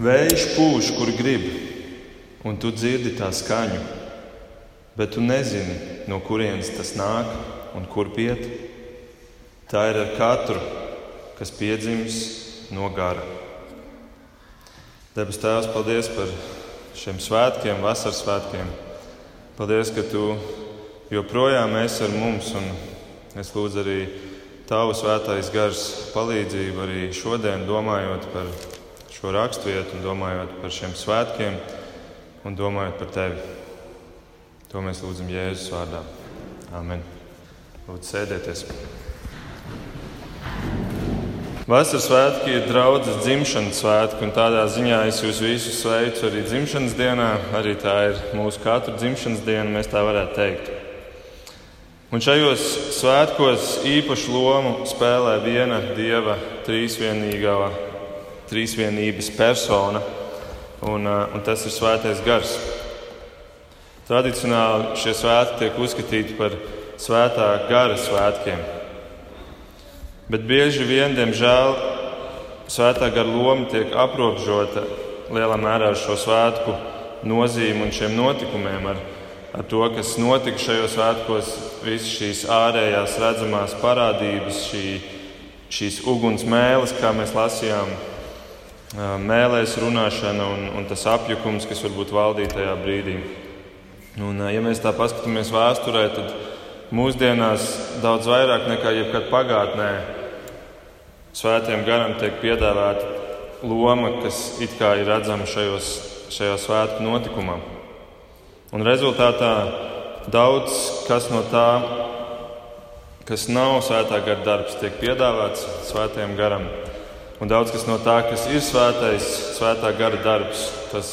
Vējš pūš, kur grib, un tu dzirdi tā skaņu, bet tu nezini, no kurienes tas nāk un kur piet. Tā ir ar katru, kas piedzimis no gara. Debes Tēvs, paldies par šiem svētkiem, vasaras svētkiem. Paldies, ka Tu joprojām esi ar mums, un es lūdzu arī Tavu svētais gars palīdzību arī šodien, domājot par šo raksturvietu, un domājot par šiem svētkiem un domājot par Tevi. To mēs lūdzam Jēzus vārdā. Amen. Lūdzu, sēdieties! Vasaras svētki ir draudzes dzimšanas svētki, un tādā ziņā es jūs visus sveicu arī dzimšanas dienā. Arī tā ir mūsu katra dzimšanas diena, mēs tā varētu teikt. Un šajos svētkos īpašu lomu spēlē viena dieva trīsvienīgā trīsvienības persona, un, un tas ir Svētais Gars. Tradicionāli šie svētki tiek uzskatīti par svētā gara svētkiem. Bet bieži vien, diemžēl, svētā gara loma tiek aprobežota lielā mērā ar šo svētku nozīmi un šiem notikumiem, ar, ar to, kas notika šajos svētkos, visas šīs ārējās redzamās parādības, šī, šīs uguns mēlis, kā mēs lasījām mēlēs runāšana un, un tas apjukums, kas varbūt valdīja tajā brīdī. Un, ja mēs tā paskatāmies vēsturē, tad mūsdienās daudz vairāk nekā jebkad pagātnē svētiem garam tiek piedāvāta loma, kas it kā ir redzama šajos, šajā svētku notikumā. Un rezultātā daudz kas no tā, kas nav svētā gara darbs, tiek piedāvāts svētiem garam. Un daudz kas no tā, kas ir svētais, svētā gara darbs, tas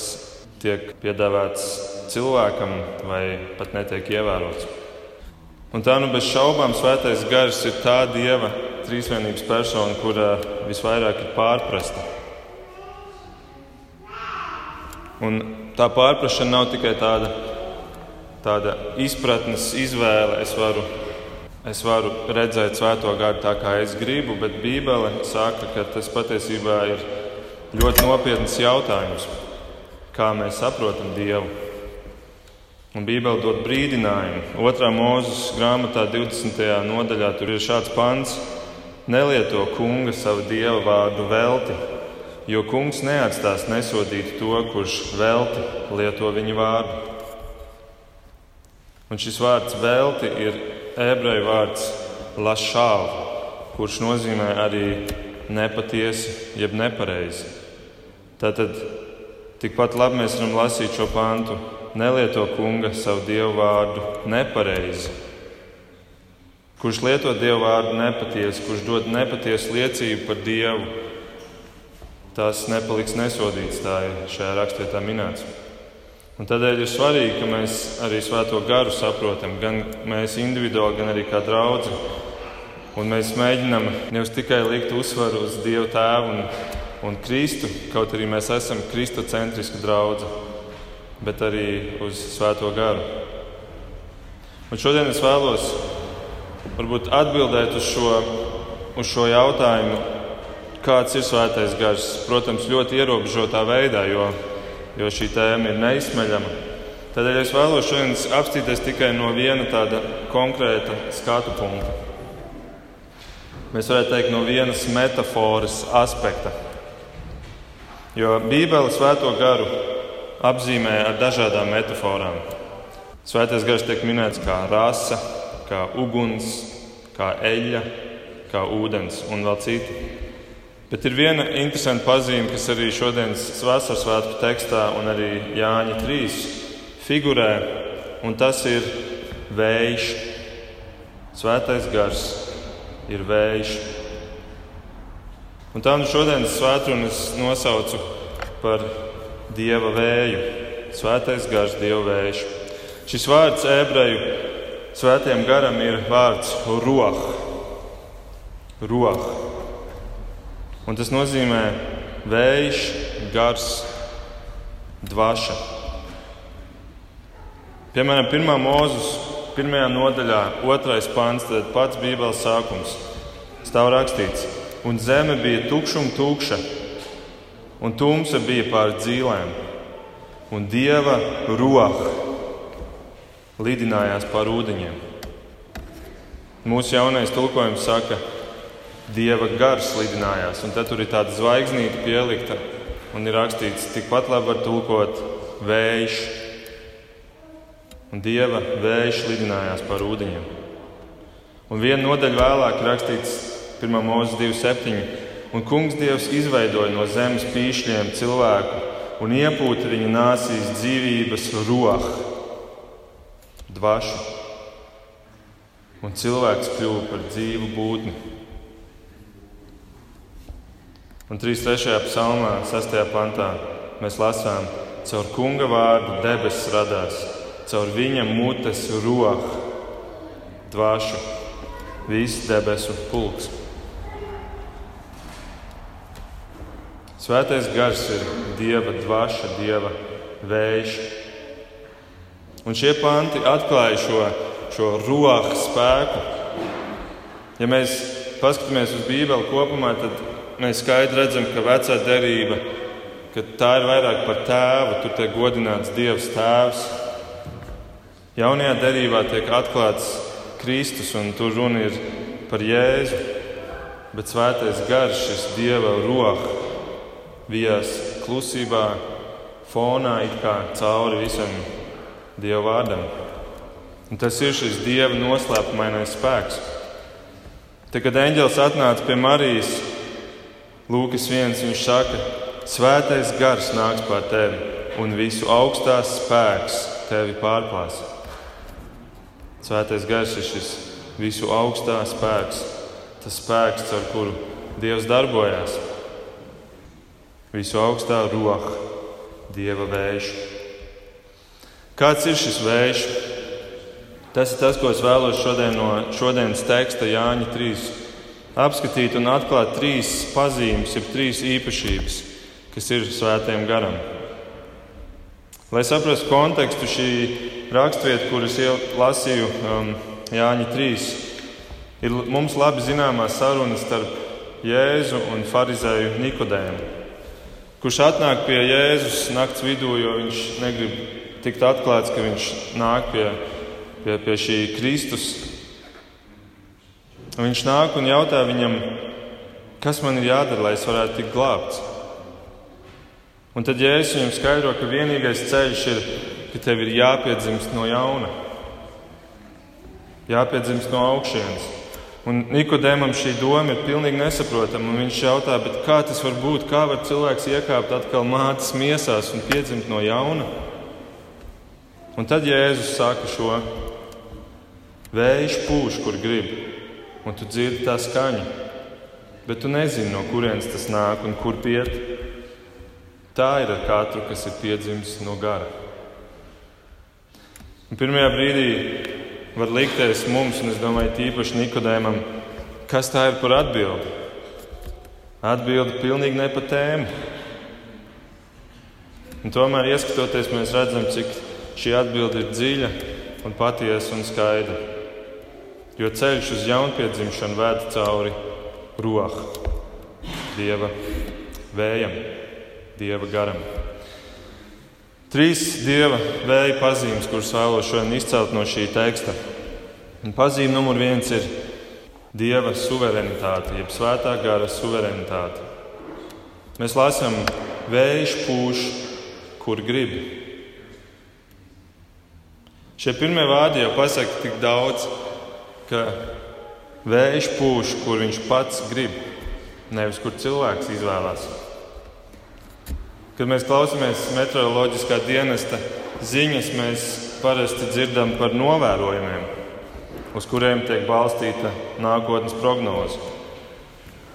tiek piedāvāts cilvēkam vai pat netiek ievērots. Un tā nu bez šaubām svētais gars ir tā dieva trīsvienības persona, kura visvairāk ir pārprasta. Un tā pārprašana nav tikai tāda, tāda izpratnes izvēle. Es varu es varu redzēt svēto gāru tā, kā es gribu, bet Bībele saka, ka tas patiesībā ir ļoti nopietns jautājums, kā mēs saprotam Dievu. Un Bībele dod brīdinājumu. Otrā mūzes grāmatā, 20. nodaļā, tur ir šāds pants: Nelieto kunga savu dievu vārdu velti, jo kungs neatstās nesodīt to, kurš velti lieto viņa vārdu. Un šis vārds velti ir ebreju vārds lašāv, kurš nozīmē arī nepatiesi, jeb nepareizi. Tātad tikpat labi mēs varam lasīt šo pantu. Nelieto kunga savu dievu vārdu nepareizi. Kurš lieto dievu vārdu nepatiesi, kurš dod nepatiesu liecību par dievu, tas nepaliks nesodīts. Tā ir šajā rakstvietā minēts. Un tādēļ ir svarīgi, ka mēs arī svēto garu saprotam, gan mēs individuāli, gan arī kā draugi. Un mēs mēģinām nevis tikai likt uzsvaru uz Dievu Tēvu un, un Kristu, kaut arī mēs esam kristocentriski draugi, bet arī uz Svēto garu. Un šodien es vēlos varbūt atbildēt uz šo, uz šo jautājumu, kāds ir Svētais gars. Protams, ļoti ierobežotā veidā, jo jo šī tēma ir neizsmeļama. Tādēļ es vēlos šodien apstīties tikai no viena tāda konkrēta skatu punkta. Mēs varētu teikt, no vienas metafāras aspekta. Jo Bībele svēto garu apzīmē ar dažādām metaforām. Svētais gars tiek minēts kā rasa, kā uguns, kā eļļa, kā ūdens un vēl citi. Bet ir viena interesanta pazīme, kas arī šodienas vasaras svētku tekstā un arī Jāņa 3 figurē, un tas ir vējš. Svētais gars ir vējš. Un tā nu šodienas svētdienu es nosaucu par dieva vēju. Svētais gars, dieva vējš. Šis vārds ebreju svētiem garam ir vārds roh. roh. Un tas nozīmē vējš, gars, dvaša. Piemēram, 1. mūzes, 1. nodaļā, 2. pāns, tad pats Bībeles sākums. Stāv rakstīts, un zeme bija tukša un tukša, un tumsa bija pār dzīvēm, un dieva roka lidinājās pār ūdeņiem. Mūsu jaunais tulkojums saka, dieva gars lidinājās, un tad tur ir tāda zvaigznīte pielikta, un ir rakstīts, tikpat labi var tulkot vējš. Un dieva vējš lidinājās pār ūdeņiem. Un viena nodaļa vēlāk rakstīts 1. mūzika 2,7. Un kungs Dievs izveidoja no zemes pīšļiem cilvēku un iepūta viņa nāsīs dzīvības rohu, dvašu. Un cilvēks kļuva par dzīvu būtni. Un 3.3. psalmā, 6. pantā, mēs lasām, caur kunga vārdu debesis radās, caur viņa mutes rohu, dvašu, viss debesu pulks. Svētais gars ir dieva dvaša, dieva vējš. Un šie panti atklāja šo, šo rohu spēku. Ja mēs paskatāmies uz Bībeli kopumā, tad mēs skaidri redzam, ka vecā derība ka tā ir vairāk par tēvu, tur tiek godināts Dievs Tēvs. Jaunajā derībā tiek atklāts Kristus, un tur runa ir par Jēzu. Bet svētais garš, šis Dieva roka, vijās klusībā, fonā, it kā cauri visam Dieva vārdam. Un tas ir šis Dieva noslēpumainais spēks. Tad, kad eņģēlis atnāca pie Marijas, Lūkas viens, viņš saka, Svētais gars nāks pār tevi, un visu augstās spēks tevi pārklās. Svētais gars ir šis visu augstā spēks, tas spēks, ar kuru Dievs darbojās visu augstā roka, dieva vējš. Kāds ir šis vējš? Tas ir tas, ko es vēlos šodien no šodienas teksta Jāņa 3 apskatīt un atklāt trīs pazīmes, jeb trīs īpašības, kas ir svētajam garam. Lai saprastu kontekstu, šī raksturvieta, kuras lasīju um, Jāņa 3, ir mums labi zināmā saruna starp Jēzu un Pharizēju Nikodēmu kurš atnāk pie Jēzus nakts vidū, jo viņš negrib tikt atklāts, ka viņš nāk pie, pie, pie šī Kristus. Un viņš nāk un jautā viņam, kas man ir jādara, lai es varētu tikt glābts. Un tad Jēzus viņam skaidro, ka vienīgais ceļš ir, ka tev ir jāpiedzimst no jauna, jāpiedzimst no augšas. Un Nikodēmam šī doma ir pilnīgi nesaprotama. Viņš jautā, kā tas var būt? Kā var cilvēks iekāpt atkal mātes miesās un piedzimt no jauna? Un tad Jēzus saka šo: Vējš pūš, kur grib, un tu dzirdi tā skaņu, bet tu nezini, no kurienes tas nāk un kur piet. Tā ir ar katru, kas ir piedzimis no gara. Un pirmajā brīdī var likties mums, un es domāju, tīpaši Nikodēmam, kas tā ir par atbildi. Atbildi pilnīgi ne pa tēmu. Un tomēr, ieskatoties, mēs redzam, cik šī atbilde ir dziļa un patiesa un skaidra. Jo ceļš uz jaunpiedzimšanu ved cauri roham, dieva vējam, dieva garam. Trīs dieva vēja pazīmes, kuras vēlos šodien izcelt no šī teksta. Un pazīme numur viens ir dieva suverenitāte, jeb svētā gara suverenitāte. Mēs lasām, vējš pūš, kur grib. Šie pirmie vārdi jau pasaka tik daudz, ka vējš pūš, kur viņš pats grib, nevis kur cilvēks izvēlās. Kad mēs klausāmies meteoroloģiskā dienesta ziņas, mēs parasti dzirdam par novērojumiem, uz kuriem tiek balstīta nākotnes prognoze.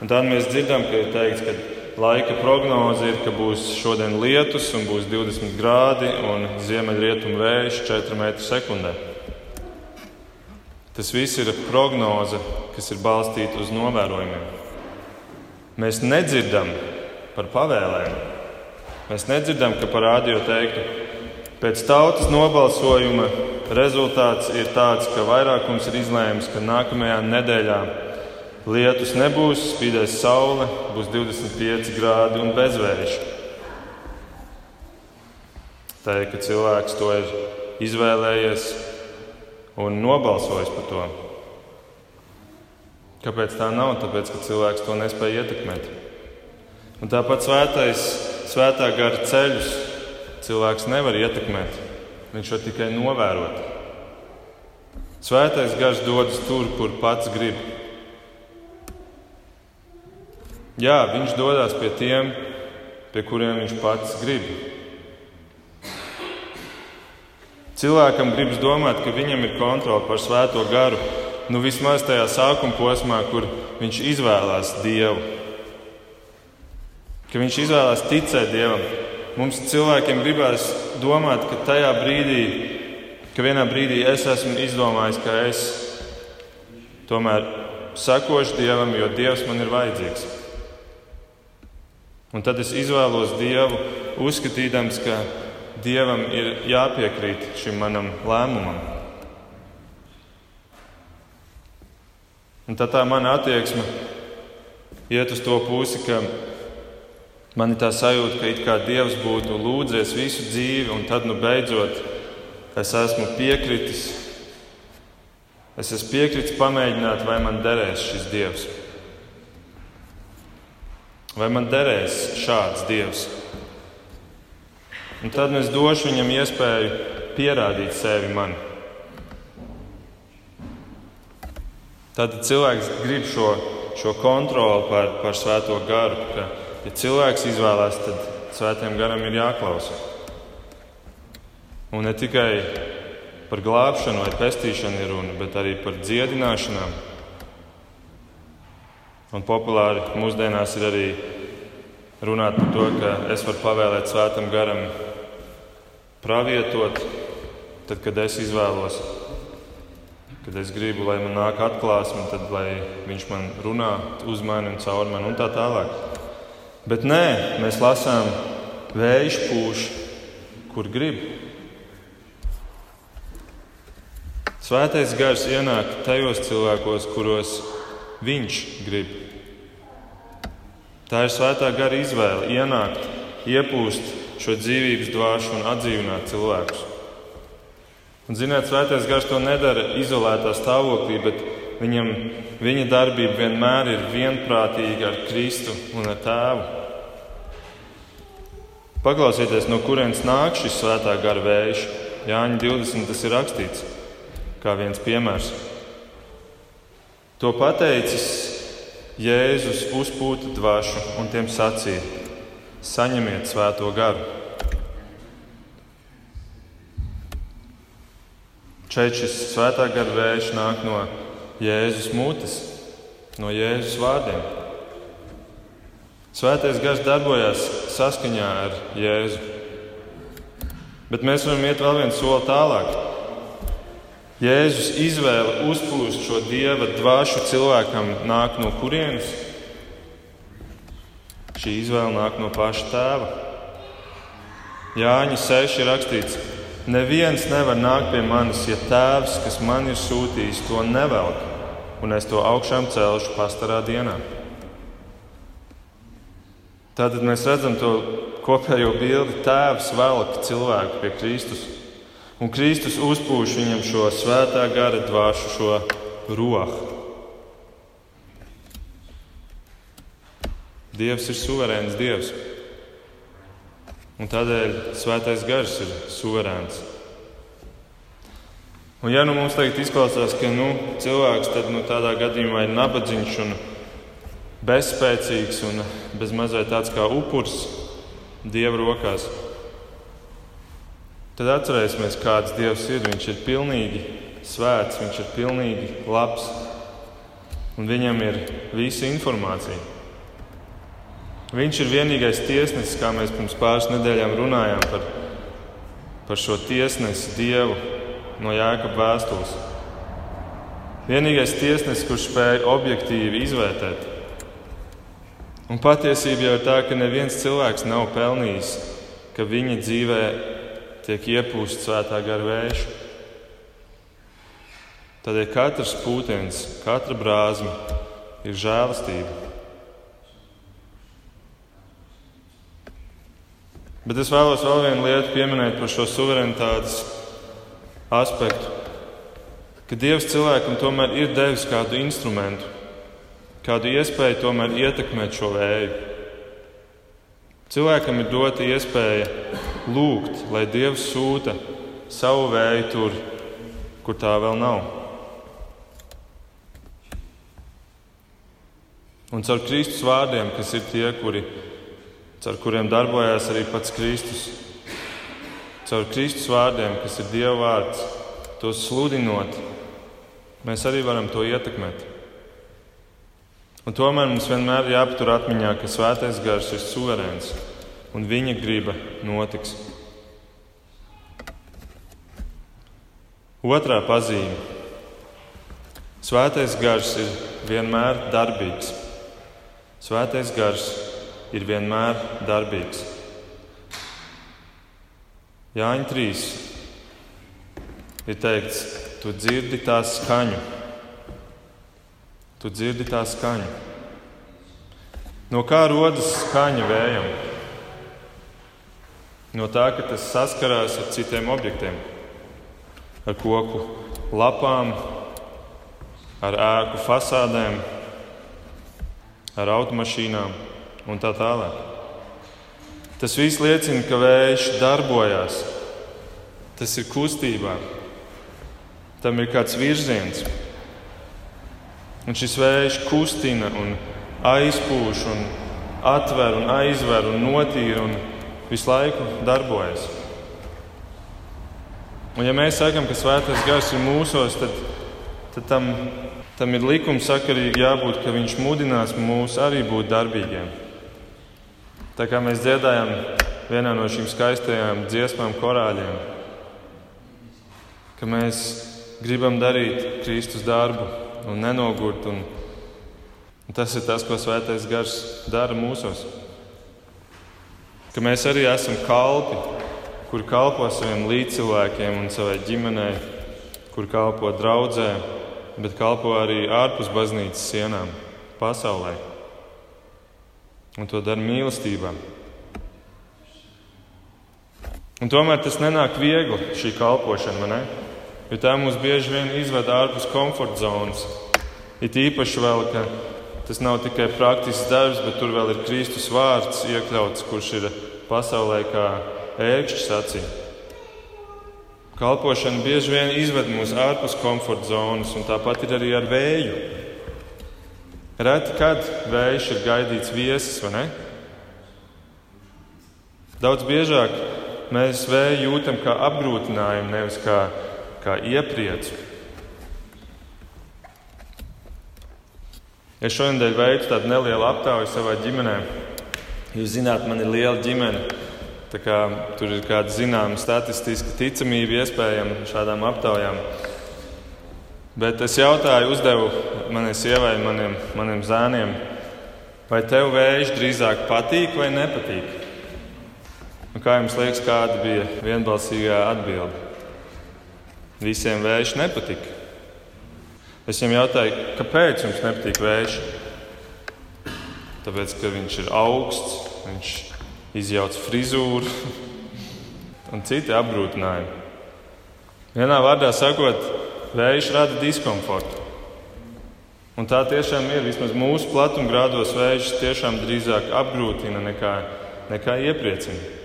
Un tad mēs dzirdam, ka ir teikts, ka laika prognoze ir, ka būs šodien lietus un būs 20 grādi un ziemeļrietumu vējš 4 m2. Tas viss ir prognoze, kas ir balstīta uz novērojumiem. Mēs nedzirdam par pavēlēm. Mēs nedzirdam, ka par rādio teiktu, pēc tautas nobalsojuma rezultāts ir tāds, ka vairākums ir izlēmis, ka nākamajā nedēļā Lietus nebūs, spīdēs saule, būs 25 grādi un bezvējš. Teikt, ka cilvēks to ir izvēlējies un nobalsojis par to. Kāpēc tā nav? Tāpēc, ka cilvēks to nespēja ietekmēt. Un tāpat svētais, svētā gara ceļus cilvēks nevar ietekmēt. Viņš var tikai novērot. Svētais gars dodas tur, kur pats grib. Jā, viņš dodas pie tiem, pie kuriem viņš pats grib. Cilvēkam gribas domāt, ka viņam ir kontrole pār svēto garu, nu vismaz tajā sākuma posmā, kur viņš izvēlās Dievu. Ka viņš izvēlās ticēt Dievam. Mums cilvēkiem gribās domāt, ka tajā brīdī, ka vienā brīdī es esmu izdomājis, ka es tomēr sakošu Dievam, jo Dievs man ir vajadzīgs. Un tad es izvēlos Dievu, uzskatīdams, ka Dievam ir jāpiekrīt šim manam lēmumam. Un tad tā mana attieksme iet uz to pusi, ka man ir tā sajūta, ka it kā Dievs būtu lūdzies visu dzīvi, un tad nu beidzot es esmu piekritis. Es esmu piekritis pamēģināt, vai man derēs šis Dievs. Vai man derēs šāds Dievs? Un tad es došu viņam iespēju pierādīt sevi man. Tad cilvēks grib šo, šo kontroli pār, pār svēto garu. Ka, ja cilvēks izvēlās, tad svētajam garam ir jāklausa. Un ne tikai par glābšanu vai pestīšanu ir runa, bet arī par dziedināšanām. Un populāri mūsdienās ir arī runāt par to, ka es varu pavēlēt svētam garam pravietot, tad, kad es izvēlos Kad es gribu, lai man nāk atklāsme, tad lai viņš man runā uz mani un caur mani un tā tālāk. Bet nē, mēs lasām, vējš pūš, kur grib. Svētais gars ienāk tajos cilvēkos, kuros viņš grib. Tā ir svētā gara izvēle ienākt, iepūst šo dzīvības dvāšu un atdzīvināt cilvēkus. Un, ziniet, svētais gars to nedara izolētā stāvoklī, bet viņam, viņa darbība vienmēr ir vienprātīga ar Kristu un ar Tēvu. Paklausieties, no kurienes nāk šis svētā gara vējš. Jāņa 20. tas ir rakstīts kā viens piemērs. To pateicis Jēzus uzpūta dvašu un tiem sacīja: Saņemiet svēto garu! Šeit šis svētā gara vējš nāk no Jēzus mutes, no Jēzus vārdiem. Svētais gars darbojās saskaņā ar Jēzu. Bet mēs varam iet vēl vienu soli tālāk. Jēzus izvēle uzplūst šo dieva dvāšu cilvēkam nāk no kurienes? Šī izvēle nāk no paša tēva. Jāņa 6 ir rakstīts, Neviens nevar nākt pie manis, ja tēvs, kas man ir sūtījis, to nevelk, un es to augšām celšu pastarā dienā. Tātad mēs redzam to kopējo bildi. Tēvs velk cilvēku pie Kristus, un Kristus uzpūš viņam šo svētā gara dvāšu, šo rohu. Dievs ir suverēns Dievs. Un tādēļ svētais gars ir suverēns. Un, ja nu mums tagad izklausās, ka nu, cilvēks tad, nu, tādā gadījumā ir nabadzīgs un bezspēcīgs un bezmazliet tāds kā upuris Dieva rokās, tad atcerēsimies, kāds Dievs ir. Viņš ir pilnīgi svēts, viņš ir pilnīgi labs un viņam ir visa informācija. Viņš ir vienīgais tiesnesis, kā mēs pirms pāris nedēļām runājām par, par šo tiesnesi Dievu no Jēkabas vēstules. Vienīgais tiesnesis, kurš spēja objektīvi izvērtēt. Un patiesība jau ir tā, ka neviens cilvēks nav pelnījis, ka viņa dzīvē tiek iepūsts svētā gara vējš. Tādēļ katrs pūtens, katra brāzma, ir žēlastība. Bet es vēlos vēl vienu lietu pieminēt par šo suverenitātes aspektu. Ka Dievs cilvēkam tomēr ir devis kādu instrumentu, kādu iespēju tomēr ietekmēt šo vēju. Cilvēkam ir dota iespēja lūgt, lai Dievs sūta savu vēju tur, kur tā vēl nav. Un caur Kristus vārdiem, kas ir tie, kuri caur kuriem darbojās arī pats Kristus. Caur Kristus vārdiem, kas ir Dieva vārds, tos sludinot, mēs arī varam to ietekmēt. Un tomēr mums vienmēr ir jāpatur atmiņā, ka Svētais Gars ir suverēns un viņa griba notiks. Otrā pazīme. Svētais gars ir vienmēr darbīgs. Svētais gars ir vienmēr darbīgs. Jāņa 3. ir teikts, tu dzirdi tā skaņu. Tu dzirdi tā skaņu. No kā rodas skaņa vējam? No tā, ka tas saskarās ar citiem objektiem, ar koku lapām, ar ēku fasādēm, ar automašīnām un tā tālāk. Tas viss liecina, ka vējš darbojas. Tas ir kustībā. Tam ir kāds virziens. Un šis vējš kustina un aizpūš, un atver un aizver un notīra un visu laiku darbojas. Un ja mēs sakām, ka svētais gars ir mūsos, tad, tad tam, tam ir likumsakarīgi jābūt, ka viņš mudinās mūs arī būt darbīgiem. Tā kā mēs dziedājām vienā no šīm skaistajām dziesmām, korāļiem, ka mēs gribam darīt Kristus darbu un nenogurt. Un, un tas ir tas, ko Svētais Gars dara mūsos. Ka mēs arī esam kalpi, kur kalpo saviem līdzcilvēkiem un savai ģimenei, kur kalpo draudzē, bet kalpo arī ārpus baznīcas sienām, pasaulē un to dara mīlestībā. Un tomēr tas nenāk viegli, šī kalpošana, ne? Jo tā mūs bieži vien izved ārpus komforta zonas. It īpaši vēl, ka tas nav tikai praktisks darbs, bet tur vēl ir Kristus vārds iekļauts, kurš ir pasaulē kā ērkšķis acī. Kalpošana bieži vien izved mūs ārpus komforta zonas, un tāpat ir arī ar vēju. Reti kad vējš ir gaidīts viesis, vai ne? Daudz biežāk mēs vēju jūtam kā apgrūtinājumu, nevis kā, kā iepriecu. Es šonadēļ veicu tādu nelielu aptauju savā ģimenē. Jūs zināt, man ir liela ģimene. Tur ir kāda zināma statistiska ticamība iespējama šādām aptaujām. Bet es jautāju, uzdevu manai sievai, maniem, maniem zēniem, vai tev vējš drīzāk patīk vai nepatīk? Un kā jums liekas, kāda bija vienbalsīgā atbilde? Visiem vējš nepatika. Es viņam jautāju, kāpēc jums nepatīk vējš? Tāpēc, ka viņš ir augsts, viņš izjauc frizūru un citi apgrūtinājumi. Vienā vārdā sakot, vējš rada diskomfortu. Un tā tiešām ir. Vismaz mūsu platumgrādos vējš tiešām drīzāk apgrūtina nekā, nekā iepriecina.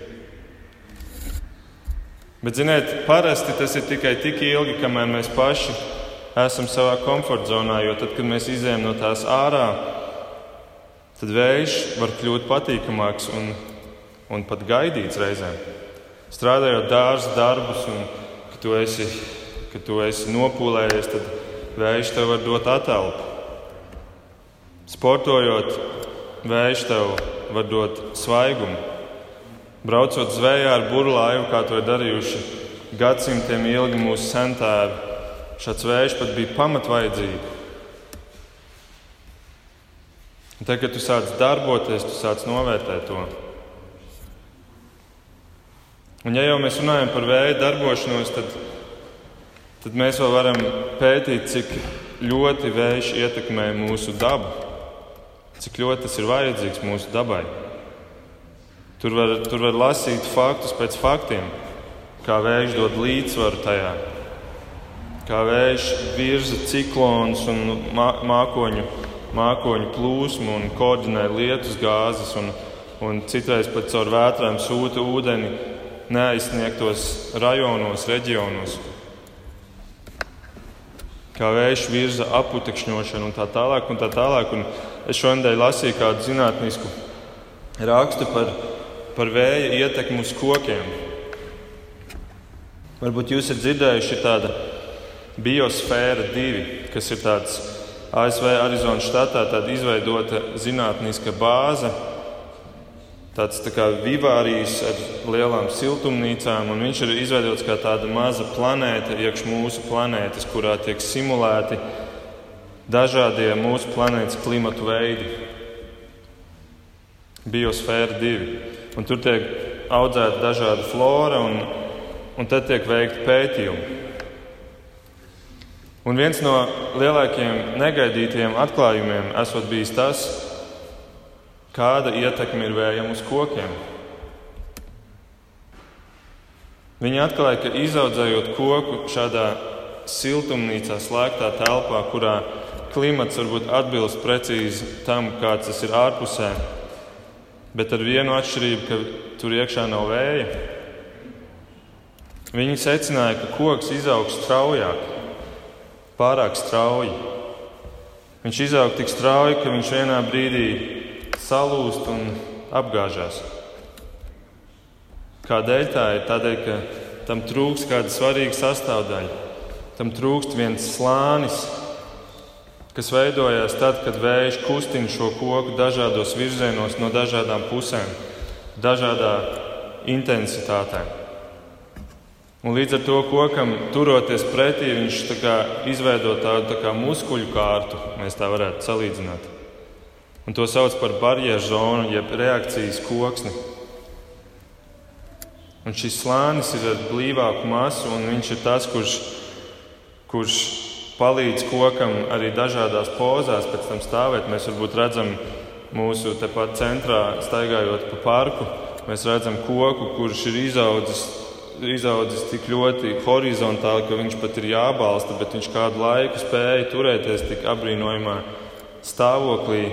Bet, ziniet, parasti tas ir tikai tik ilgi, kamēr mēs paši esam savā komforta zonā, jo tad, kad mēs izējām no tās ārā, tad vējš var kļūt patīkamāks un, un pat gaidīts reizēm. Strādājot dārza darbus, un ka tu esi kad tu esi nopūlējies, tad vējš tev var dot atelpu. Sportojot, vējš tev var dot svaigumu. Braucot zvejā ar burlāju, kā to ir darījuši gadsimtiem ilgi mūsu centēvi, šāds vējš pat bija pamatvajadzība. Un tad, kad tu sāc darboties, tu sāc novērtēt to. Un, ja jau mēs runājam par vēja darbošanos, tad tad mēs vēl varam pētīt, cik ļoti vējš ietekmē mūsu dabu. cik ļoti tas ir vajadzīgs mūsu dabai. Tur var, tur var lasīt faktus pēc faktiem, kā vējš dod līdzsvaru tajā, kā vējš virza ciklonus un mākoņu, mākoņu plūsmu un koordinē lietus gāzes, un, un citreiz pat caur vētrām sūta ūdeni neaizsniegtos rajonos, reģionos. Kā vējš virza aputekšņošanu un tā tālāk. Un tā tālāk. Un es šodien lasīju kādu zinātnisku rakstu par par vēja ietekmi uz kokiem. Varbūt jūs esat dzirdējuši tādu biosfēra divi, kas ir tāds ASV Arizonas štatā izveidota zinātniska bāze. Tāds tā kā vivārijas ar lielām siltumnīcām, un viņš ir izveidots kā tāda maza planēta, iekš mūsu planētas, kurā tiek simulēti dažādie mūsu planētas klimatu veidi. Biosfēra divi un tur tiek audzēta dažāda flora, un, un tad tiek veikti pētījumi. Un viens no lielākajiem negaidītajiem atklājumiem esot bijis tas, kāda ietekme ir vējam uz kokiem. Viņi atklāja, ka izaudzējot koku šādā siltumnīcā, slēgtā telpā, kurā klimats varbūt atbilst precīzi tam, kāds tas ir ārpusē, bet ar vienu atšķirību, ka tur iekšā nav vēja. Viņi secināja, ka koks izaug straujāk, pārāk strauji. Viņš izaug tik strauji, ka viņš vienā brīdī salūst un apgāžās. Kādēļ tā ir? Tādēļ, ka tam trūkst kāda svarīga sastāvdaļa. Tam trūkst viens slānis, kas veidojās tad, kad vējš kustina šo koku dažādos virzienos no dažādām pusēm, dažādā intensitātē. Un līdz ar to kokam turoties pretī, viņš tā izveido tādu tā kā muskuļu kārtu, mēs tā varētu salīdzināt. Un to sauc par barjeru zonu, jeb reakcijas koksni. Un šis slānis ir ar blīvāku masu, un viņš ir tas, kurš, kurš palīdz kokam arī dažādās pozās pēc tam stāvēt. Mēs varbūt redzam mūsu tepat centrā, staigājot pa parku, mēs redzam koku, kurš ir izaudzis, izaudzis tik ļoti horizontāli, ka viņš pat ir jābalsta, bet viņš kādu laiku spēja turēties tik apbrīnojamā stāvoklī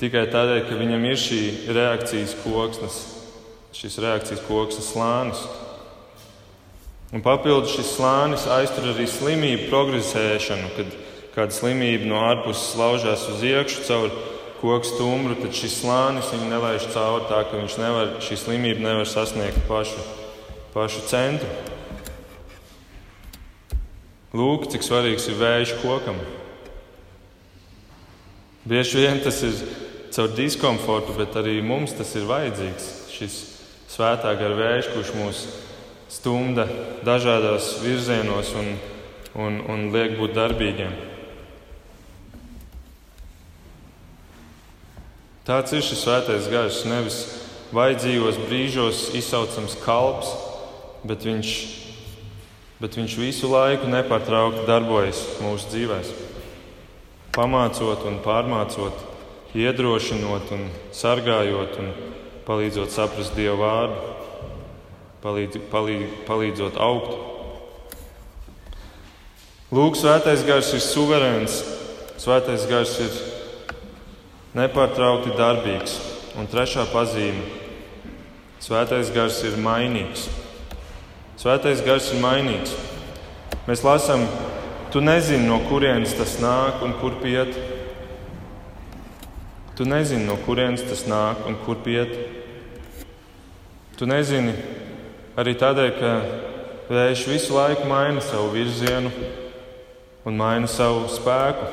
tikai tādēļ, ka viņam ir šī reakcijas koksnes, šis reakcijas koksnes slānis. Un papildus šis slānis aiztur arī slimību progresēšanu, kad kāda slimība no ārpuses laužās uz iekšā caur koku stumbru, tad šis slānis viņu nelaiž cauri tā, ka nevar, šī slimība nevar sasniegt pašu, pašu centru. Lūk, cik svarīgs ir vējš kokam. Bieži vien tas ir caur diskomfortu, bet arī mums tas ir vajadzīgs. Šis svētā gara vējš, kurš mūs stumda dažādos virzienos un, un, un liek būt darbīgiem. Tāds ir šis svētais gars. Nevis vajadzīgos brīžos izsaucams kalps, bet viņš, bet viņš visu laiku nepārtraukti darbojas mūsu dzīvēm. Pamācot un pārmācot, iedrošinot un sargājot un palīdzot saprast Dieva vārdu palīdz, palīdz, palīdzot augt. Lūk, svētais gars ir suverēns, svētais gars ir nepārtraukti darbīgs. Un trešā pazīme - svētais gars ir mainīgs. Svētais gars ir mainīgs. Mēs lasām, tu nezini, no kurienes tas nāk un kur piet. Tu nezini, no kurienes tas nāk un kur piet. Tu nezini, Arī tādēļ, ka vējš visu laiku maina savu virzienu un maina savu spēku.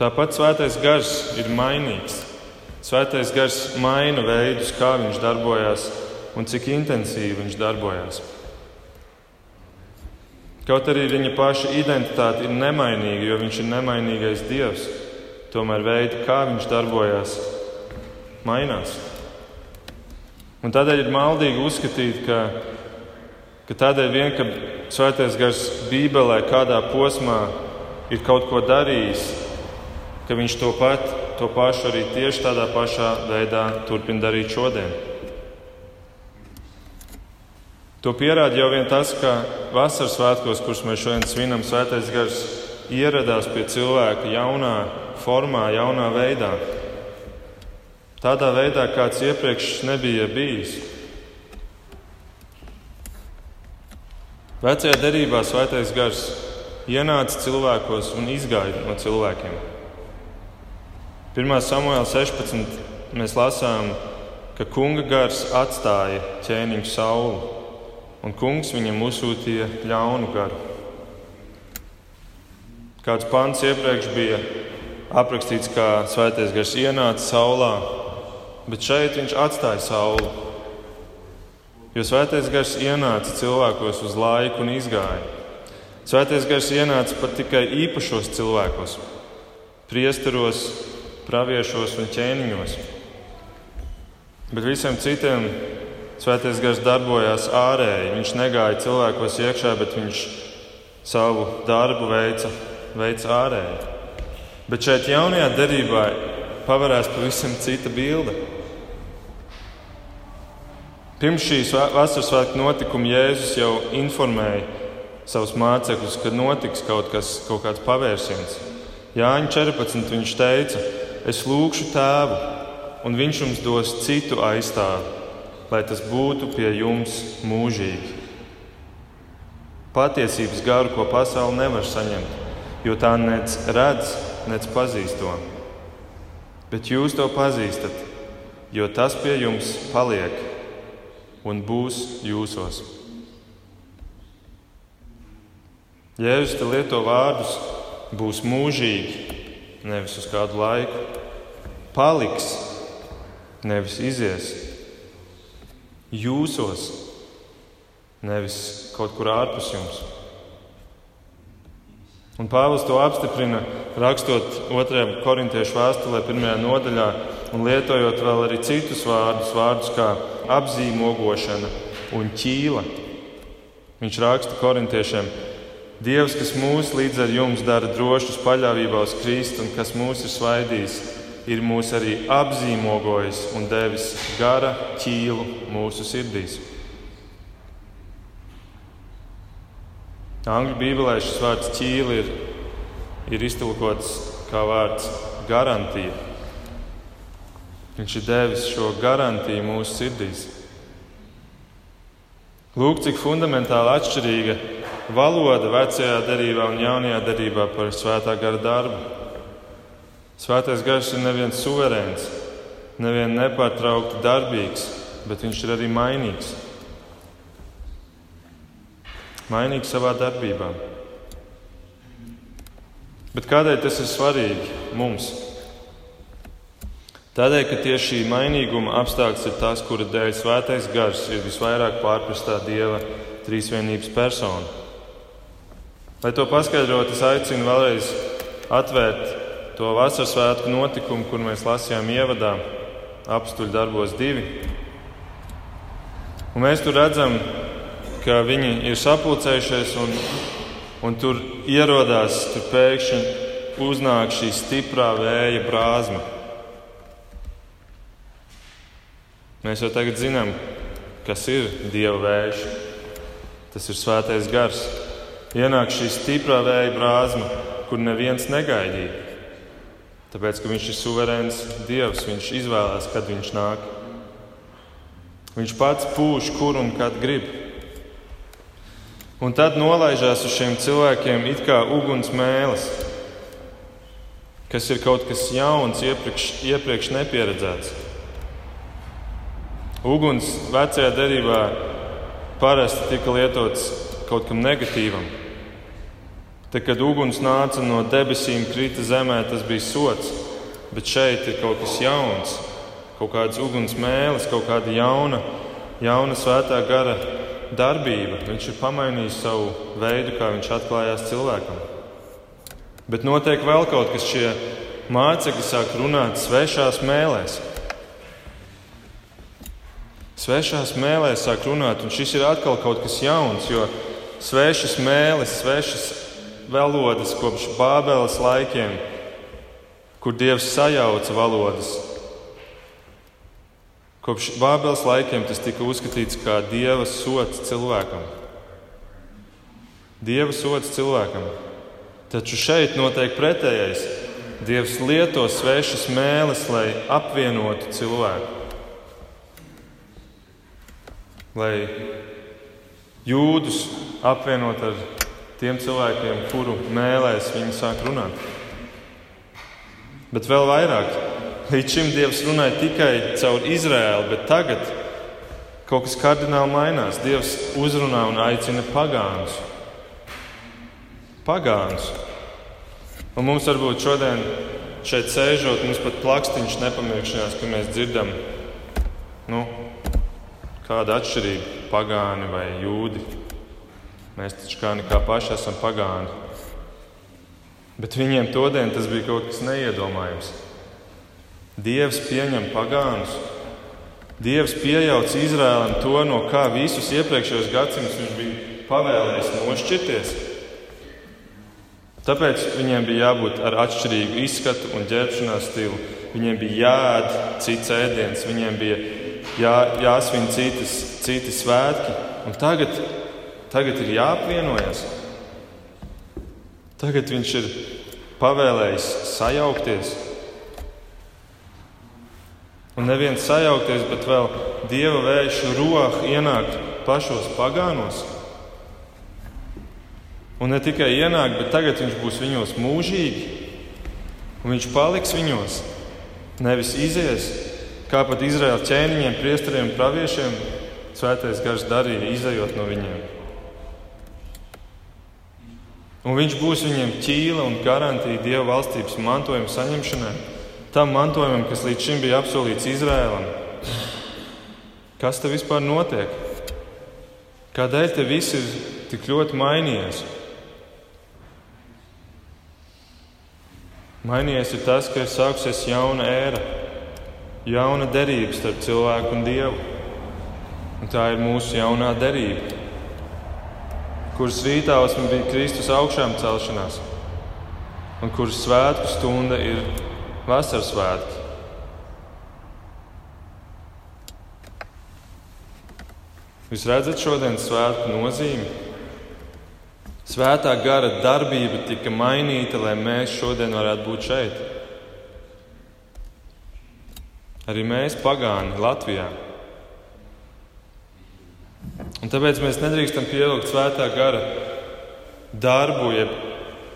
Tāpat svētais gars ir mainīgs. Svētais gars maina veidus, kā viņš darbojas un cik intensīvi viņš darbojas. Kaut arī viņa paša identitāte ir nemainīga, jo viņš ir nemainīgais dievs, tomēr veidi, kā viņš darbojas, mainās. Un tādēļ ir maldīgi uzskatīt, ka, ka tādēļ vien, ka Svētais Gars Bībelē kādā posmā ir kaut ko darījis, ka viņš to, pat, to pašu arī tieši tādā pašā veidā turpina darīt šodien. To pierāda jau vien tas, ka vasaras svētkos, kurus mēs šodien svinam, Svētais Gars ieradās pie cilvēka jaunā formā, jaunā veidā. Tādā veidā, kāds iepriekš nebija bijis. Vecajā derībā Svētais Gars ienāca cilvēkos un izgaida no cilvēkiem. 1. samuēlā 16. mēs lasām, ka kunga gars atstāja ķēniņu sauli, un kungs viņam uzsūtīja ļaunu garu. Kāds pants iepriekš bija aprakstīts, kā svētais gars ienāca saulē, bet šeit viņš atstāja sauli. Jo svētais gars ienāca cilvēkos uz laiku un izgāja. Svētais gars ienāca pat tikai īpašos cilvēkos, priesteros, praviešos un ķēniņos. Bet visiem citiem svētais gars darbojās ārēji. Viņš negāja cilvēkos iekšā, bet viņš savu darbu veica, veica ārēji. Bet šeit jaunajā derībā pavērās pavisam cita bilde. Pirms šīs vasaras svētku notikuma Jēzus jau informēja savus mācekļus, ka notiks kaut, kas, kaut kāds pavērsiens. Jāņa 14. viņš teica, es lūgšu tēvu, un viņš jums dos citu aizstāvi, lai tas būtu pie jums mūžīgi. Patiesības garu, ko pasaule nevar saņemt, jo tā nec redz, nec pazīst to. Bet jūs to pazīstat, jo tas pie jums paliek un būs jūsos. Jēzus te lieto vārdus būs mūžīgi, nevis uz kādu laiku. Paliks, nevis izies. Jūsos, nevis kaut kur ārpus jums. Un Pāvils to apstiprina, rakstot 2. korintiešu vēstulē, 1. nodaļā, un lietojot vēl arī citus vārdus, vārdus kā apzīmogošana un ķīla. Viņš raksta korintiešiem, Dievs, kas mūs līdz ar jums dara drošus paļāvībā uz Kristu un kas mūs ir svaidījis, ir mūs arī apzīmogojis un devis gara ķīlu mūsu sirdīs. Angļu bībelē šis vārds ķīli ir, ir iztulkots kā vārds garantija. Viņš ir devis šo garantiju mūsu sirdīs. Lūk, cik fundamentāli atšķirīga valoda vecajā derībā un jaunajā derībā par svētā gara darbu. Svētais gars ir neviens suverēns, neviens nepārtraukti darbīgs, bet viņš ir arī mainīgs. Mainīgs savā darbībā. Bet kādēļ tas ir svarīgi mums? Tādēļ, ka tieši šī mainīguma apstākļus ir tas, kura dēļ svētais gars ir visvairāk pārprastā dieva trīsvienības persona. Lai to paskaidrotu, es aicinu vēlreiz atvērt to vasaras svētku notikumu, kur mēs lasījām ievadā apstuļu darbos divi. Un mēs tur redzam, ka viņi ir sapulcējušies un, un tur ierodās, tur pēkšņi uznāk šī stiprā vēja brāzma. Mēs jau tagad zinām, kas ir dieva vējš. Tas ir svētais gars ienāk šī stiprā vēja brāzma, kur neviens negaidīja. Tāpēc, ka viņš ir suverēns Dievs, viņš izvēlās, kad viņš nāk. Viņš pats pūš, kur un kad grib. Un tad nolaižās uz šiem cilvēkiem it kā uguns mēlis, kas ir kaut kas jauns, iepriekš, iepriekš nepieredzēts. Uguns vecajā derībā parasti tika lietots kaut kam negatīvam. Te, kad uguns nāca no debesīm, krita zemē, tas bija sots. Bet šeit ir kaut kas jauns, kaut kāds uguns mēlis, kaut kāda jauna, jauna svētā gara darbība. Viņš ir pamainījis savu veidu, kā viņš atklājās cilvēkam. Bet notiek vēl kaut kas, šie mācekļi sāk runāt svešās mēlēs. Svešās mēlēs sāk runāt, un šis ir atkal kaut kas jauns, jo svešas mēlis, svešas valodas kopš Bābeles laikiem, kur Dievs sajauca valodas. Kopš Bābeles laikiem tas tika uzskatīts kā Dieva sots cilvēkam. Dieva sots cilvēkam. Taču šeit notiek pretējais. Dievs lieto svešas mēlis, lai apvienotu cilvēku. Lai jūdus apvienot ar tiem cilvēkiem, kuru mēlēs viņi sāk runāt. Bet vēl vairāk, līdz šim Dievs runāja tikai caur Izraēlu, bet tagad kaut kas kardināli mainās. Dievs uzrunā un aicina pagānus. Pagānus. Un mums varbūt šodien šeit sēžot, mums pat plakstiņš nepamirkšanās, ka mēs dzirdam, nu, kāda atšķirība pagāni vai jūdi. Mēs taču kā nekā paši esam pagāni. Bet viņiem todien tas bija kaut kas neiedomājams. Dievs pieņem pagānus. Dievs pieļauts Izrēlam to, no kā visus iepriekšējos gadsimtus viņš bija pavēlējis nošķirties. Tāpēc viņiem bija jābūt ar atšķirīgu izskatu un ģērbšanās stilu. Viņiem bija jāēd cits ēdiens, viņiem bija jā, jāsvin citas, citi svētki. Un tagad, tagad ir jāapvienojas. Tagad viņš ir pavēlējis sajaukties. Un neviens sajaukties, bet vēl dieva vējš roha ienākt pašos pagānos. Un ne tikai ienākt, bet tagad viņš būs viņos mūžīgi. Un viņš paliks viņos, nevis izies, kā pat Izraēlas ķēniņiem, priesteriem un praviešiem svētais gars darīja, izējot no viņiem. Un viņš būs viņiem ķīla un garantija Dieva valstības mantojuma saņemšanai, tam mantojumam, kas līdz šim bija apsolīts Izrēlam. Kas te vispār notiek? Kādēļ te viss ir tik ļoti mainījies? Mainījies ir tas, ka ir sākusies jauna ēra, jauna derība starp cilvēku un dievu. Un tā ir mūsu jaunā derība, kuras rītausme bija Kristus augšām celšanās, un kuras svētku stunda ir vasaras svētki. Jūs redzat šodienas svētku nozīmi? Svētā gara darbība tika mainīta, lai mēs šodien varētu būt šeit. Arī mēs, pagāni, Latvijā. Un tāpēc mēs nedrīkstam pievilkt svētā gara darbu, jeb,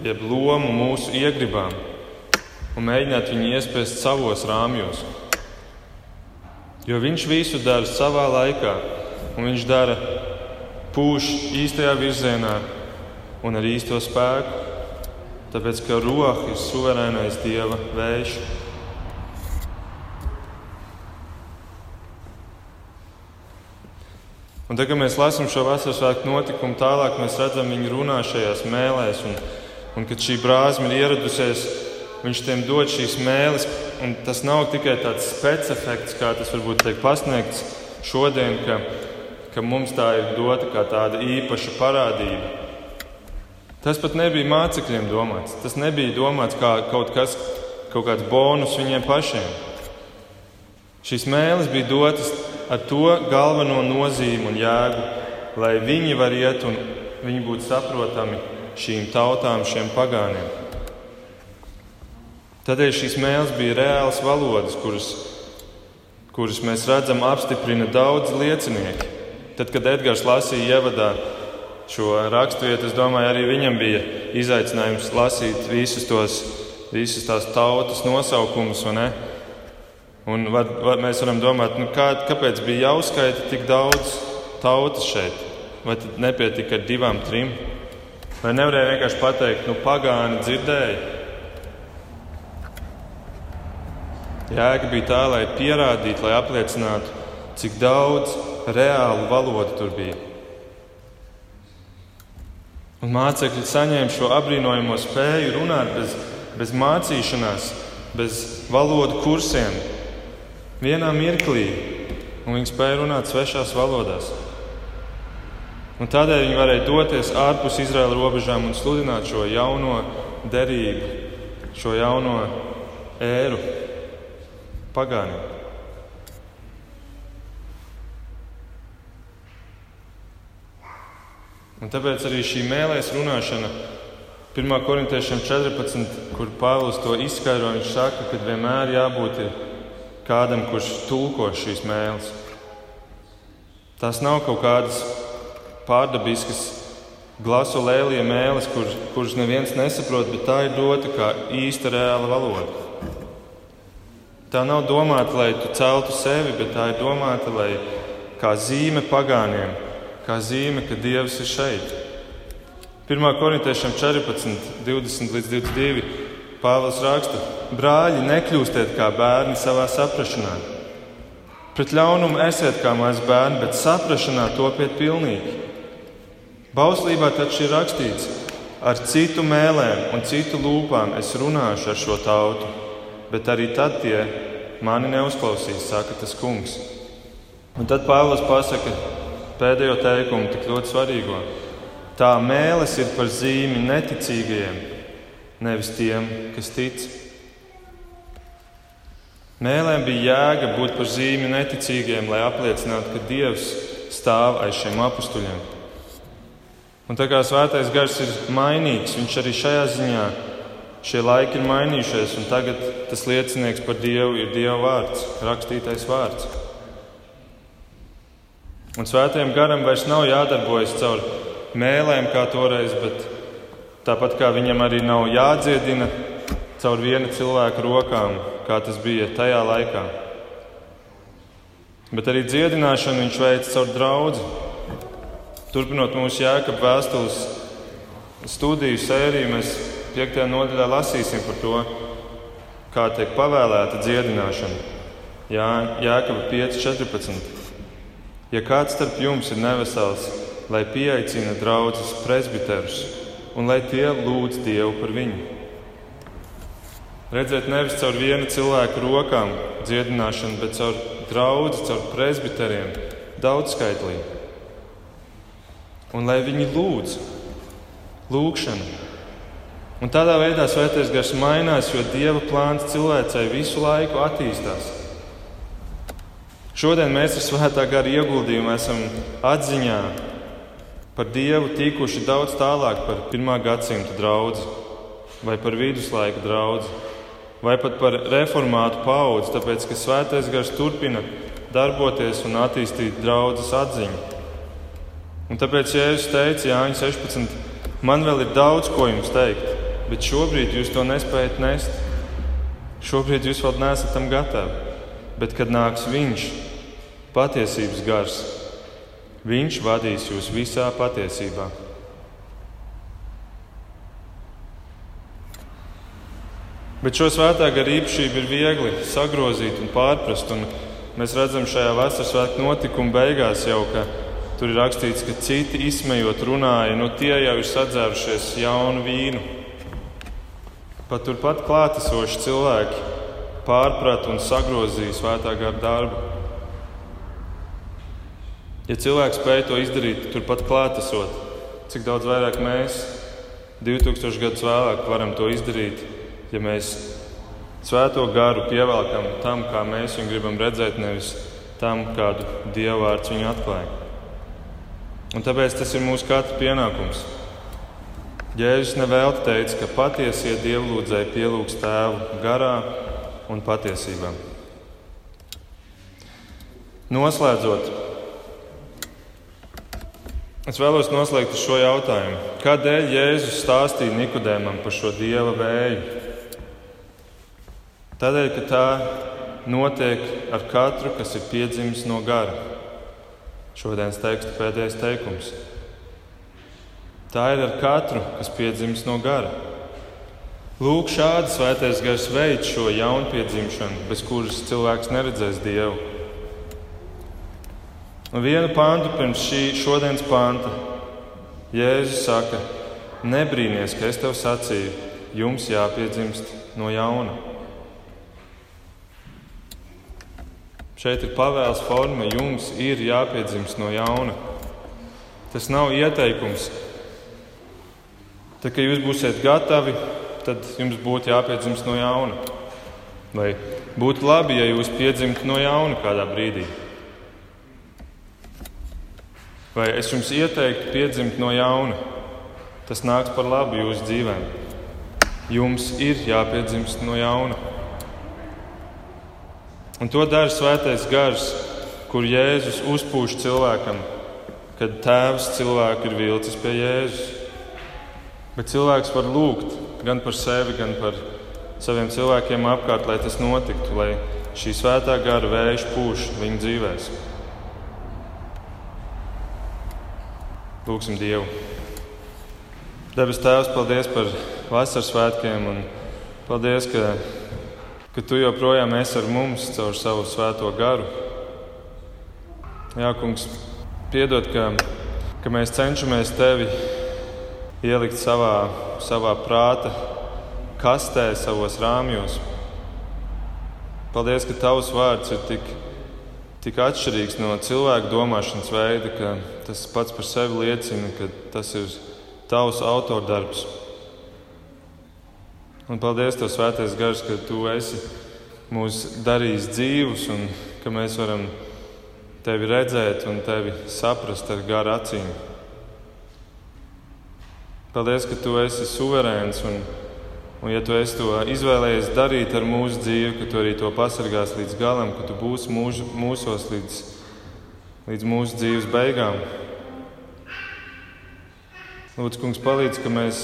jeb lomu mūsu iegribām un mēģināt viņu iespiest savos rāmjos. Jo viņš visu dara savā laikā, un viņš dara pūš īstajā virzienā un ar īsto spēku, tāpēc ka roka ir suverēnais dieva vējš. Un tagad, kad mēs lasām šo vasaras svētku notikumu, tālāk mēs redzam viņu runā šajās mēlēs, un, un kad šī brāzma ir ieradusies, viņš tiem dod šīs mēlis. Tas nav tikai tāds specifekts, kā tas varbūt tiek pasniegts šodien, ka, ka mums tā ir dota kā tāda īpaša parādība. Tas pat nebija mācekļiem domāts. Tas nebija domāts kā kaut kas, kaut kāds bonus viņiem pašiem. Šīs mēlis bija dotas ar to galveno nozīmi un jēgu, lai viņi var iet un viņi būtu saprotami šīm tautām, šiem pagāniem. Tādēļ šīs mēls bija reāls valodas, kuras, kuras mēs redzam, apstiprina daudz liecinieki. Tad, kad Edgars lasīja ievadā šo raksturvietu, es domāju, arī viņam bija izaicinājums lasīt visus tos, visas tās tautas nosaukumus. Un var, var, mēs varam domāt, nu kā, kāpēc bija jāuzskaita tik daudz tautas šeit? Vai nepietika ar divām, trim? Vai nevarēja vienkārši pateikt, nu pagāni dzirdēja? Jēga bija tā, lai pierādītu, lai apliecinātu, cik daudz reālu valodu tur bija. Un mācekļi saņēma šo apbrīnojamo spēju runāt bez, bez mācīšanās, bez valodu kursiem, vienā mirklī, viņi spēja runāt svešās valodās. Un tādēļ viņi varēja doties ārpus Izraēlas robežām un sludināt šo jauno derību, šo jauno ēru pagāniem. Un tāpēc arī šī mēlēs runāšana 1. korintiešiem 14, kur Pāvils to izskaidro, viņš saka, ka vienmēr jābūt kādam, kurš tulko šīs mēles. Tās nav kaut kādas pārdabiskas glasu lēlija mēlis, kur, kuras neviens nesaprot, bet tā ir dota kā īsta reāla valoda. Tā nav domāta, lai tu celtu sevi, bet tā ir domāta, lai kā zīme pagāniem, kā zīme, ka Dievs ir šeit. 1. korintiešiem 14, 20 līdz 22. Pāvils raksta: Brāļi, nekļūstiet kā bērni savā saprašanā. Pret ļaunumu esiet kā mazi bērni, bet saprašanā topiet pilnīgi. Bauslībā taču ir rakstīts, ar citu mēlēm un citu lūpām es runāšu ar šo tautu, bet arī tad tie mani neuzklausīs, saka tas kungs. Un tad Pāvils pasaka pēdējo teikumu, tik ļoti svarīgo. Tā mēlis ir par zīmi neticīgajiem, nevis tiem, kas tic. Mēlēm bija jēga būt par zīmi neticīgiem, lai apliecinātu, ka Dievs stāv aiz šiem apstuļiem. Un tā kā svētais gars ir mainīgs, viņš arī šajā ziņā šie laiki ir mainījušies, un tagad tas liecinieks par Dievu ir Dieva vārds, rakstītais vārds. Un svētajam garam vairs nav jādarbojas caur mēlēm kā toreiz, bet tāpat kā viņam arī nav jādziedina caur viena cilvēka rokām, kā tas bija tajā laikā. Bet arī dziedināšanu viņš veica caur draugu. Turpinot mūsu jēkab vēstules studiju sēriju, mēs 5. nodaļā lasīsim par to, kā tiek pavēlēta dziedināšana. Jā, Jēkabā 5.14. Ja kāds starp jums ir nevesels, lai pieaicina draugus presbiterus un lai tie lūdz Dievu par viņu. Redzēt nevis caur viena cilvēka rokām dziedināšanu, bet caur draugu, caur presbiteriem, daudzskaitlī. Un lai viņi lūdz, lūgšana. Un tādā veidā svētais gars mainās, jo Dieva plāns cilvēcei visu laiku attīstās. Šodien mēs ar svētā gara ieguldījumu esam atziņā par Dievu tikuši daudz tālāk par pirmā gadsimta draugu, vai par viduslaiku draugu, vai pat par reformātu paudzi, tāpēc ka svētais gars turpina darboties un attīstīt draudzes atziņu. Un tāpēc Jēzus teica, Jānis 16, man vēl ir daudz ko jums teikt, bet šobrīd jūs to nespējat nest. Šobrīd jūs vēl neesat tam gatavi. Bet, kad nāks Viņš, patiesības gars. Viņš vadīs jūs visā patiesībā. Bet šo svētā gara īpašību ir viegli sagrozīt un pārprast. Un mēs redzam šajā vasaras svētku notikuma beigās jau, ka tur ir rakstīts, ka citi izsmejot runāja, nu tie jau ir sadzērušies jaunu vīnu. Pat turpat klātesoši cilvēki pārprata un sagrozīja svētā gara darbu. Ja cilvēks spēja to izdarīt turpat klātesot, cik daudz vairāk mēs 2000 gadus vēlāk varam to izdarīt, ja mēs svēto garu pievelkam tam, kā mēs viņu gribam redzēt, nevis tam, kādu dievu vārdu viņu atklāja. Un tāpēc tas ir mūsu katra pienākums. Jēzus nevēl teica, ka patiesie dievlūdzēji pielūgs tēvu garā un patiesībā. Noslēdzot, Es vēlos noslēgt ar šo jautājumu. Kādēļ Jēzus stāstīja Nikodēmam par šo dieva vēju? Tādēļ, ka tā notiek ar katru, kas ir piedzimis no gara. Šodienas teksta pēdējais teikums. Tā ir ar katru, kas piedzimis no gara. Lūk, šādi svētais gars veids šo jaunpiedzimšanu, bez kuras cilvēks neredzēs Dievu. Un vienu pāntu pirms šī šodienas panta Jēzus saka, nebrīnīties, ka es tev sacīju, jums jāpiedzimst no jauna. Šeit ir pavēles forma, jums ir jāpiedzimst no jauna. Tas nav ieteikums. Tad, kad jūs būsiet gatavi, tad jums būtu jāpiedzimst no jauna. Vai būtu labi, ja jūs piedzimtu no jauna kādā brīdī? Vai es jums ieteiktu piedzimt no jauna? Tas nāks par labu jūsu dzīvēm. Jums ir jāpiedzimst no jauna. Un to dara svētais gars, kur Jēzus uzpūš cilvēkam, kad tēvs cilvēku ir vilcis pie Jēzus. Bet cilvēks var lūgt gan par sevi, gan par saviem cilvēkiem apkārt, lai tas notiktu, lai šī svētā gara vējš pūš viņu dzīvēs. Lūksim Dievu! Debes Tēvs, paldies par vasaras svētkiem un paldies, ka, ka Tu joprojām esi ar mums caur savu svēto garu. Jā, Kungs, piedod, ka, ka mēs cenšamies Tevi ielikt savā, savā prāta kastē, savos rāmjos. Paldies, ka Tavs vārds ir tik, tik atšķirīgs no cilvēka domāšanas veida, ka tas pats par sevi liecina, ka tas ir tavs autordarbs. Un paldies, Tev, Svētais Gars, ka Tu esi mūs darījis dzīvus un ka mēs varam Tevi redzēt un Tevi saprast ar garu acīm. Paldies, ka Tu esi suverēns un, un ja Tu esi to izvēlējies darīt ar mūsu dzīvi, ka Tu arī to pasargās līdz galam, ka Tu būsi mūž, mūsos līdz, līdz mūsu dzīves beigām. Lūdzu, Kungs, palīdz, ka mēs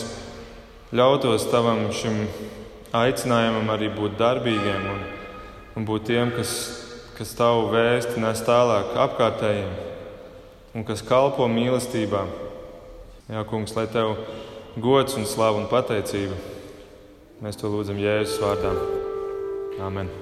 ļautos Tavam šim aicinājumam arī būt darbīgiem un, un būt tiem, kas, kas Tavu vēsti nes tālāk apkārtējiem un kas kalpo mīlestībā. Jā, Kungs, lai Tev gods un slava un pateicība. Mēs to lūdzam Jēzus vārdā. Amen.